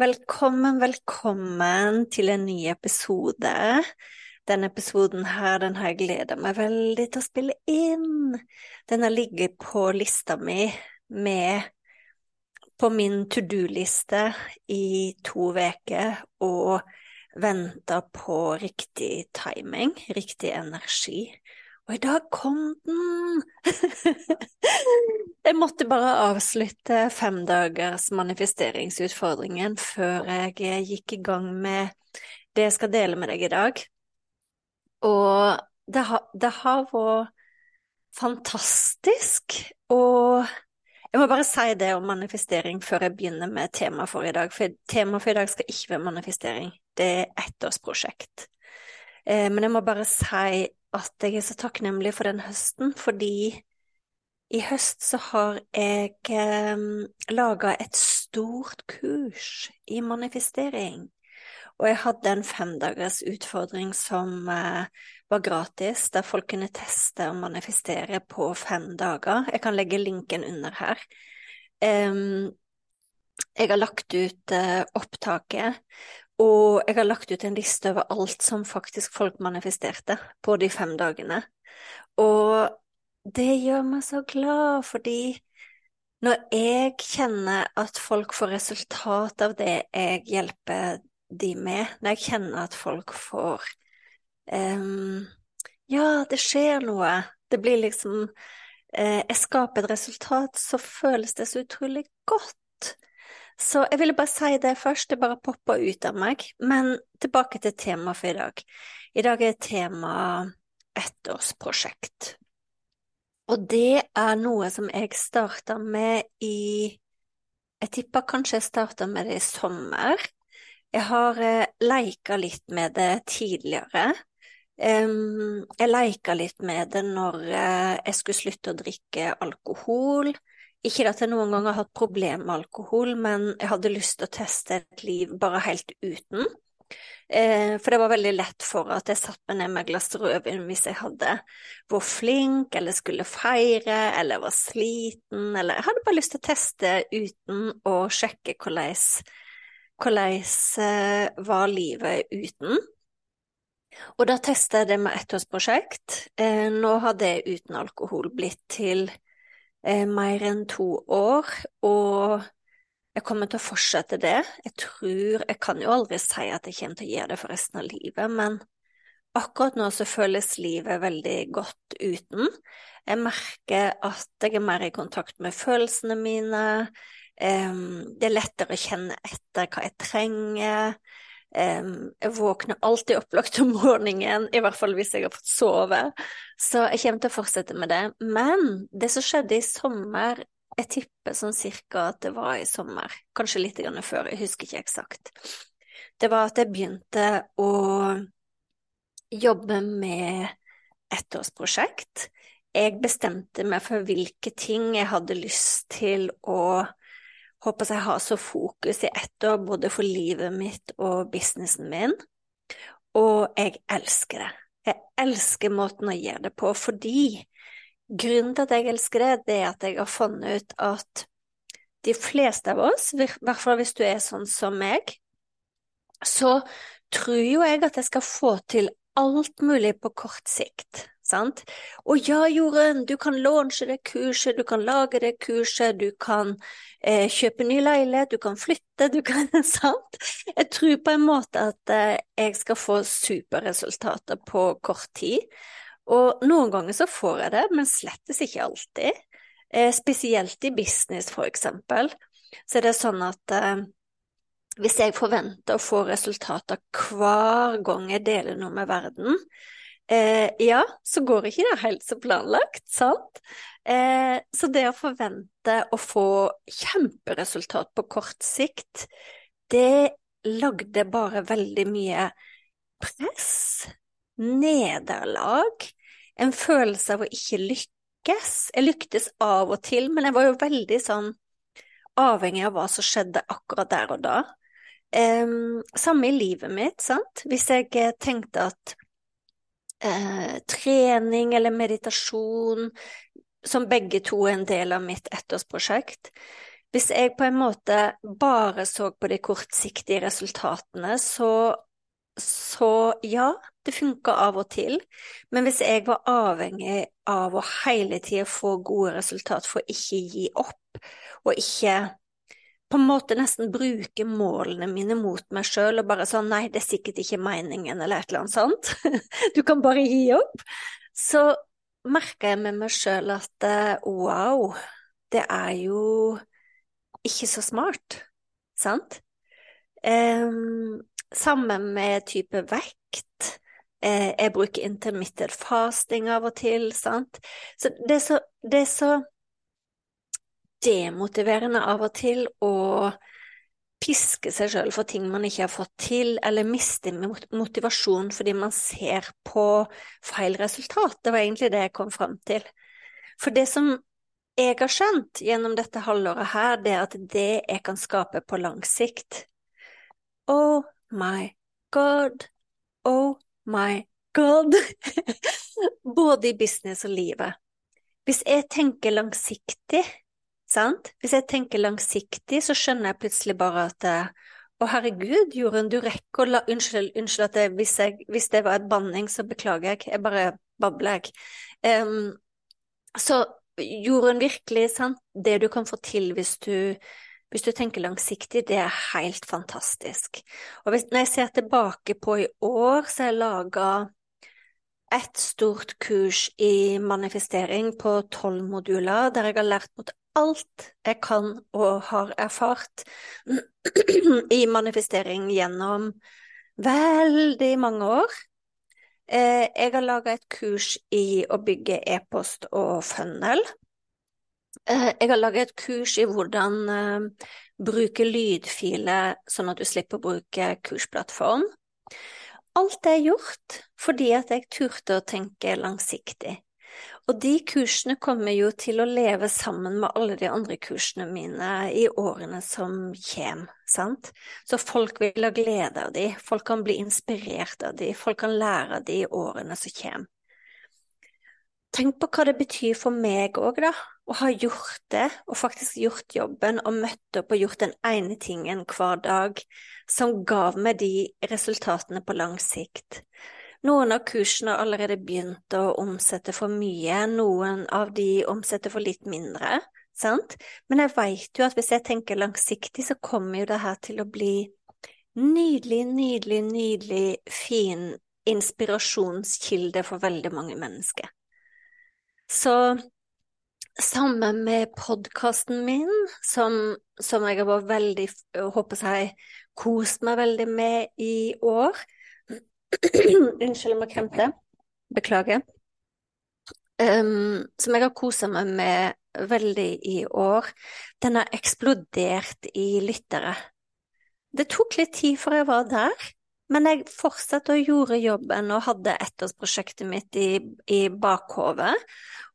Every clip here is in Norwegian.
Velkommen, velkommen til en ny episode. Denne episoden her, den har jeg gleda meg veldig til å spille inn. Den har ligget på lista mi med på min to do-liste i to uker og venta på riktig timing, riktig energi. Og i dag kom den! jeg måtte bare avslutte femdagers manifesteringsutfordringen før jeg gikk i gang med det jeg skal dele med deg i dag. Og det har, det har vært fantastisk. Og jeg må bare si det om manifestering før jeg begynner med temaet for i dag. For temaet for i dag skal ikke være manifestering, det er ettårsprosjekt. Eh, men jeg må bare si at jeg er så takknemlig for den høsten, fordi i høst så har jeg eh, laga et stort kurs i manifestering. Og jeg hadde en femdagers utfordring som eh, var gratis, der folk kunne teste og manifestere på fem dager. Jeg kan legge linken under her. Um, jeg har lagt ut uh, opptaket, og jeg har lagt ut en liste over alt som faktisk folk manifesterte på de fem dagene. Og det gjør meg så glad, fordi når jeg kjenner at folk får resultat av det jeg hjelper de med, når jeg kjenner at folk får um, Ja, det skjer noe. Det blir liksom uh, Jeg skaper et resultat, så føles det så utrolig godt. Så jeg ville bare si det først, det bare poppa ut av meg. Men tilbake til temaet for i dag. I dag er tema ettårsprosjekt. Og det er noe som jeg starta med i Jeg tipper kanskje jeg starta med det i sommer. Jeg har eh, leika litt med det tidligere. Um, jeg leika litt med det når eh, jeg skulle slutte å drikke alkohol. Ikke at jeg noen gang har hatt problemer med alkohol, men jeg hadde lyst til å teste et liv bare helt uten. Eh, for det var veldig lett for at jeg satte meg ned med et glass rødvin hvis jeg hadde vært flink, eller skulle feire, eller var sliten, eller Jeg hadde bare lyst til å teste uten å sjekke hvordan, hvordan eh, var livet uten. Og da testa jeg det med ettårsprosjekt. Eh, nå har det uten alkohol blitt til mer enn to år, og jeg kommer til å fortsette det. Jeg tror Jeg kan jo aldri si at jeg kommer til å gjøre det for resten av livet, men akkurat nå så føles livet veldig godt uten. Jeg merker at jeg er mer i kontakt med følelsene mine. Det er lettere å kjenne etter hva jeg trenger. Jeg våkner alltid opplagt om morgenen, i hvert fall hvis jeg har fått sove. Så jeg kommer til å fortsette med det. Men det som skjedde i sommer, jeg tipper sånn cirka at det var i sommer, kanskje litt før, jeg husker ikke eksakt, det var at jeg begynte å jobbe med ettårsprosjekt. Jeg bestemte meg for hvilke ting jeg hadde lyst til å håper jeg har så fokus i ett år, både for livet mitt og businessen min. Og jeg elsker det. Jeg elsker måten å gjøre det på, fordi grunnen til at jeg elsker det, det er at jeg har funnet ut at de fleste av oss, i hvert fall hvis du er sånn som meg, så tror jo jeg at jeg skal få til alt mulig på kort sikt, sant? Og ja, Jorunn, du kan launche det kurset, du kan lage det kurset, du kan eh, kjøpe ny leilighet, du kan flytte, du kan Sant? Jeg tror på en måte at eh, jeg skal få superresultater på kort tid. Og noen ganger så får jeg det, men slettes ikke alltid. Eh, spesielt i business, for eksempel, så er det sånn at eh, hvis jeg forventer å få resultater hver gang jeg deler noe med verden, eh, ja, så går ikke det helt så planlagt, sant? Eh, så det å forvente å få kjemperesultat på kort sikt, det lagde bare veldig mye press, nederlag, en følelse av å ikke lykkes. Jeg lyktes av og til, men jeg var jo veldig sånn avhengig av hva som skjedde akkurat der og da. Um, samme i livet mitt, sant. Hvis jeg eh, tenkte at uh, trening eller meditasjon, som begge to er en del av mitt ettårsprosjekt, hvis jeg på en måte bare så på de kortsiktige resultatene, så, så ja, det funka av og til, men hvis jeg var avhengig av å hele tida få gode resultat for å ikke gi opp, og ikke på en måte nesten bruke målene mine mot meg sjøl og bare sånn nei, det er sikkert ikke meningen, eller et eller annet sånt. Du kan bare gi opp. Så merka jeg med meg sjøl at eh, wow, det er jo ikke så smart, sant? Um, sammen med type vekt. Eh, jeg bruker intermittent fasting av og til, sant. Så det er så, det er så demotiverende av og til å piske seg sjøl for ting man ikke har fått til, eller miste motivasjon fordi man ser på feil resultat. Det var egentlig det jeg kom fram til. For det som jeg har skjønt gjennom dette halvåret her, det er at det jeg kan skape på lang sikt Oh my god, oh my god. Både i business og livet. Hvis jeg tenker langsiktig, Sant? Hvis jeg tenker langsiktig, så skjønner jeg plutselig bare at å, herregud, Jorunn, du rekker å la Unnskyld, unnskyld at jeg, hvis, jeg, hvis, det var et banning, så beklager jeg. Jeg bare babler, jeg. Um, så Jorunn, virkelig, sant, det du kan få til hvis du hvis du tenker langsiktig, det er helt fantastisk. Og hvis, når jeg ser tilbake på i år, så har jeg laga et stort kurs i manifestering på tolv moduler, der jeg har lært mot alt jeg kan og har erfart i manifestering gjennom veldig mange år. Eh, jeg har laga et kurs i å bygge e-post og funnel. Eh, jeg har laget et kurs i hvordan eh, bruke lydfiler sånn at du slipper å bruke kursplattform. Alt er gjort fordi at jeg turte å tenke langsiktig. Og de kursene kommer jo til å leve sammen med alle de andre kursene mine i årene som kommer, sant? Så folk vil ha glede av de, folk kan bli inspirert av de, folk kan lære av de i årene som kommer. Tenk på hva det betyr for meg òg, da, å har gjort det, og faktisk gjort jobben og møtt opp og gjort den ene tingen hver dag som gav meg de resultatene på lang sikt. Noen av kursene har allerede begynt å omsette for mye, noen av de omsetter for litt mindre, sant? Men jeg veit jo at hvis jeg tenker langsiktig, så kommer jo det her til å bli nydelig, nydelig, nydelig fin inspirasjonskilde for veldig mange mennesker. Så sammen med podkasten min, som, som jeg har vært veldig, håper jeg, kost meg veldig med i år, Unnskyld, jeg må kremte. Beklager. Um, som jeg har kosa meg med veldig i år. Den har eksplodert i lyttere. Det tok litt tid før jeg var der, men jeg fortsatte og gjorde jobben og hadde ettårsprosjektet mitt i, i bakhovet.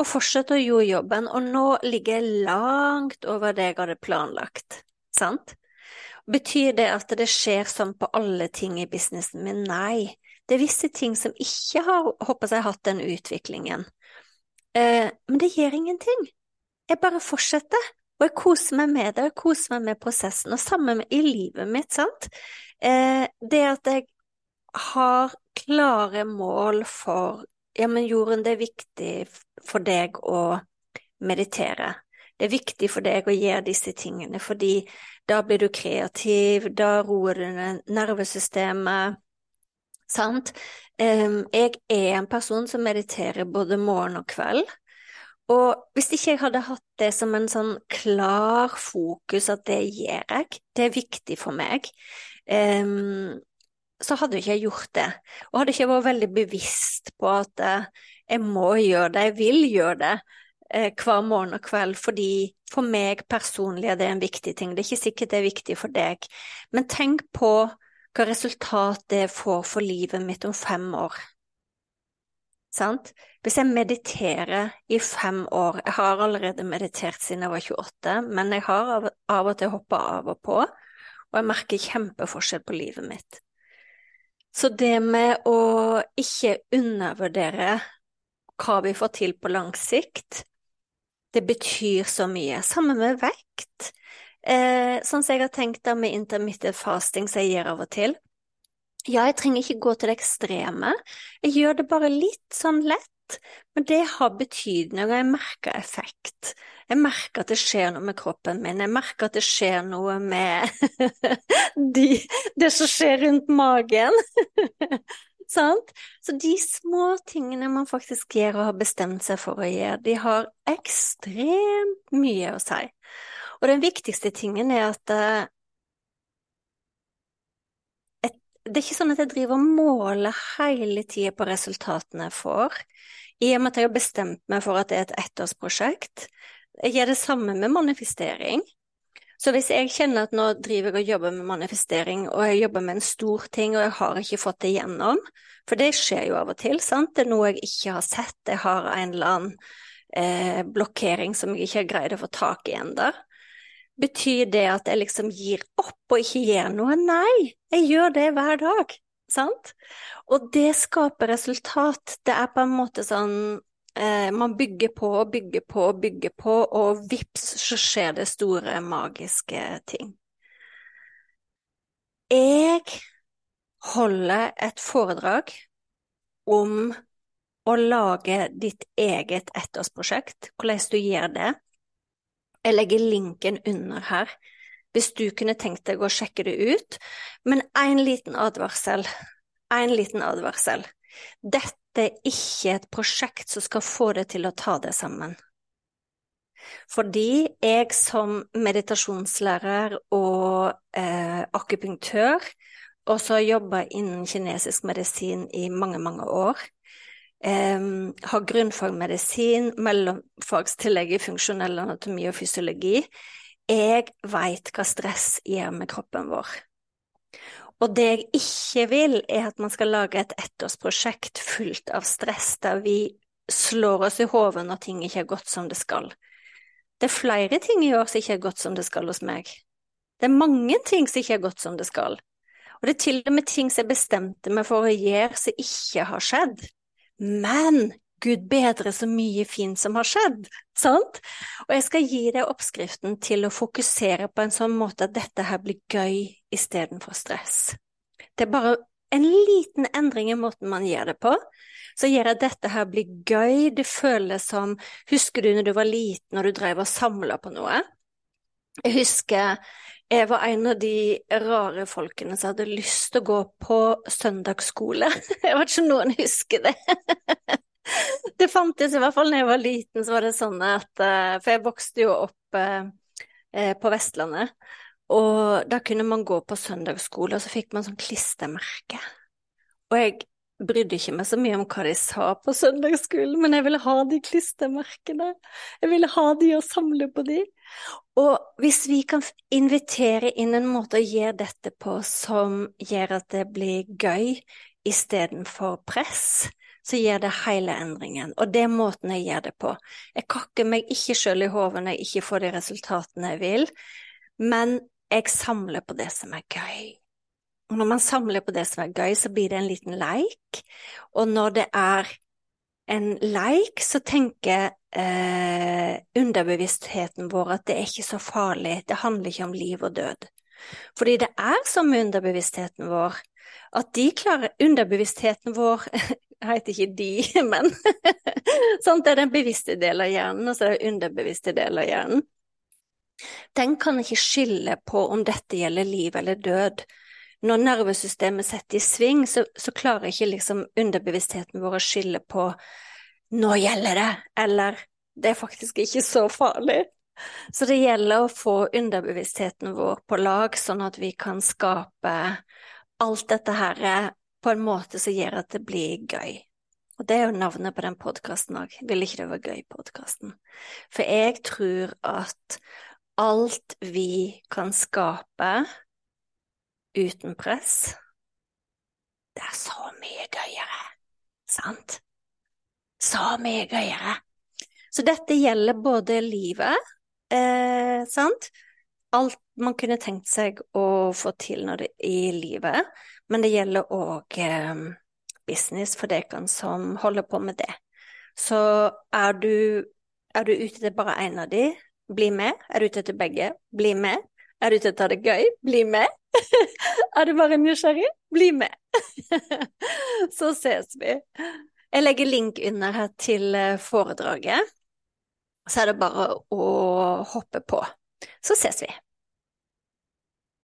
Og fortsatte å gjøre jobben, og nå ligger jeg langt over det jeg hadde planlagt. Sant? Betyr det at det skjer sånn på alle ting i businessen min? Nei. Det er visse ting som ikke har, håper jeg, hatt den utviklingen. Eh, men det gjør ingenting. Jeg bare fortsetter, og jeg koser meg med det, og jeg koser meg med prosessen. Og sammen i livet mitt, sant. Eh, det at jeg har klare mål for Ja, men Jorunn, det er viktig for deg å meditere. Det er viktig for deg å gjøre disse tingene, fordi da blir du kreativ, da roer du nervesystemet, sant? Jeg er en person som mediterer både morgen og kveld. Og hvis ikke jeg hadde hatt det som en sånn klar fokus at det gjør jeg, det er viktig for meg, um, så hadde ikke jeg gjort det. Og hadde ikke vært veldig bevisst på at uh, jeg må gjøre det, jeg vil gjøre det eh, hver morgen og kveld, fordi for meg personlig er det en viktig ting. Det er ikke sikkert det er viktig for deg, men tenk på hva resultat det får for livet mitt om fem år. Sant? Hvis jeg mediterer i fem år Jeg har allerede meditert siden jeg var 28, men jeg har av, av og til hoppa av og på, og jeg merker kjempeforskjell på livet mitt. Så det med å ikke undervurdere hva vi får til på lang sikt, det betyr så mye. Sammen med vekt. Eh, sånn som jeg har tenkt da med intermittent fasting, som jeg gjør av og til. Ja, jeg trenger ikke gå til det ekstreme, jeg gjør det bare litt sånn lett. Men det har betydning, og jeg merker effekt. Jeg merker at det skjer noe med kroppen min, jeg merker at det skjer noe med de, det som skjer rundt magen. Sant? Så de små tingene man faktisk gjør og har bestemt seg for å gjøre, de har ekstremt mye å si. Og den viktigste tingen er at eh, det er ikke sånn at jeg driver og måler hele tida på resultatene jeg får, i og med at jeg har bestemt meg for at det er et ettårsprosjekt. Jeg gjør det samme med manifestering. Så hvis jeg kjenner at nå driver jeg og jobber med manifestering, og jeg jobber med en stor ting, og jeg har ikke fått det gjennom, for det skjer jo av og til, sant, det er noe jeg ikke har sett, jeg har en eller annen eh, blokkering som jeg ikke har greid å få tak i ennå, Betyr det at jeg liksom gir opp og ikke gjør noe? Nei, jeg gjør det hver dag, sant? Og det skaper resultat. Det er på en måte sånn eh, man bygger på og bygger på og bygger på, og vips, så skjer det store, magiske ting. Jeg holder et foredrag om å lage ditt eget ettårsprosjekt, hvordan du gjør det. Jeg legger linken under her, hvis du kunne tenkt deg å sjekke det ut. Men én liten advarsel. En liten advarsel. Dette er ikke et prosjekt som skal få deg til å ta det sammen. Fordi jeg som meditasjonslærer og eh, akupunktør også har jobba innen kinesisk medisin i mange, mange år, Um, har grunnfagmedisin, mellomfagstillegg i funksjonell anatomi og fysiologi. Jeg veit hva stress gjør med kroppen vår. Og det jeg ikke vil, er at man skal lage et ettårsprosjekt fullt av stress, der vi slår oss i hodet når ting ikke er gått som det skal. Det er flere ting i år som ikke er gått som det skal hos meg. Det er mange ting som ikke er gått som det skal. Og det er til og med ting som jeg bestemte meg for å gjøre, som ikke har skjedd. Men Gud bedre så mye fint som har skjedd, sant? Og jeg skal gi deg oppskriften til å fokusere på en sånn måte at dette her blir gøy istedenfor stress. Det er bare en liten endring i måten man gjør det på, så gjør at dette her blir gøy. Det føles som Husker du når du var liten og du drev og samla på noe? Jeg husker jeg var en av de rare folkene som hadde lyst til å gå på søndagsskole. Jeg vet ikke om noen husker det. Det fantes i hvert fall da jeg var liten, så var det sånn at eh, For jeg vokste jo opp eh, eh, på Vestlandet, og da kunne man gå på søndagsskole, og så fikk man sånn klistremerke. Og jeg brydde ikke meg så mye om hva de sa på søndagsskolen, men jeg ville ha de klistremerkene. Jeg ville ha de og samle på de. Og hvis vi kan invitere inn en måte å gjøre dette på som gjør at det blir gøy istedenfor press, så gjør det hele endringen. Og det er måten jeg gjør det på. Jeg kakker meg ikke sjøl i hodet når jeg ikke får de resultatene jeg vil, men jeg samler på det som er gøy. Og når man samler på det som er gøy, så blir det en liten leik. Og når det er en leik, så tenker eh, underbevisstheten vår at det er ikke så farlig, det handler ikke om liv og død. Fordi det er som med underbevisstheten vår at de klarer Underbevisstheten vår Jeg heter ikke de, men sånt er den bevisste delen av hjernen, og så er det underbevisste delen av hjernen. Den kan ikke skille på om dette gjelder liv eller død. Når nervesystemet setter i sving, så, så klarer ikke liksom underbevisstheten vår å skille på nå gjelder det, eller det er faktisk ikke så farlig. Så det gjelder å få underbevisstheten vår på lag, sånn at vi kan skape alt dette her på en måte som gjør at det blir gøy. Og det er jo navnet på den podkasten òg, Ville ikke det være gøy-podkasten? For jeg tror at alt vi kan skape uten press, det er så mye gøyere, sant? Så mye gøyere. Så dette gjelder både livet, eh, sant, alt man kunne tenkt seg å få til det, i livet, men det gjelder òg eh, business for dere som holder på med det. Så er du, er du ute etter bare én av de, bli med. Er du ute etter begge, bli med. Er du ute etter det gøy, bli med. er du bare nysgjerrig, bli med. Så ses vi. Jeg legger link under her til eh, foredraget så er det bare å hoppe på. Så ses vi.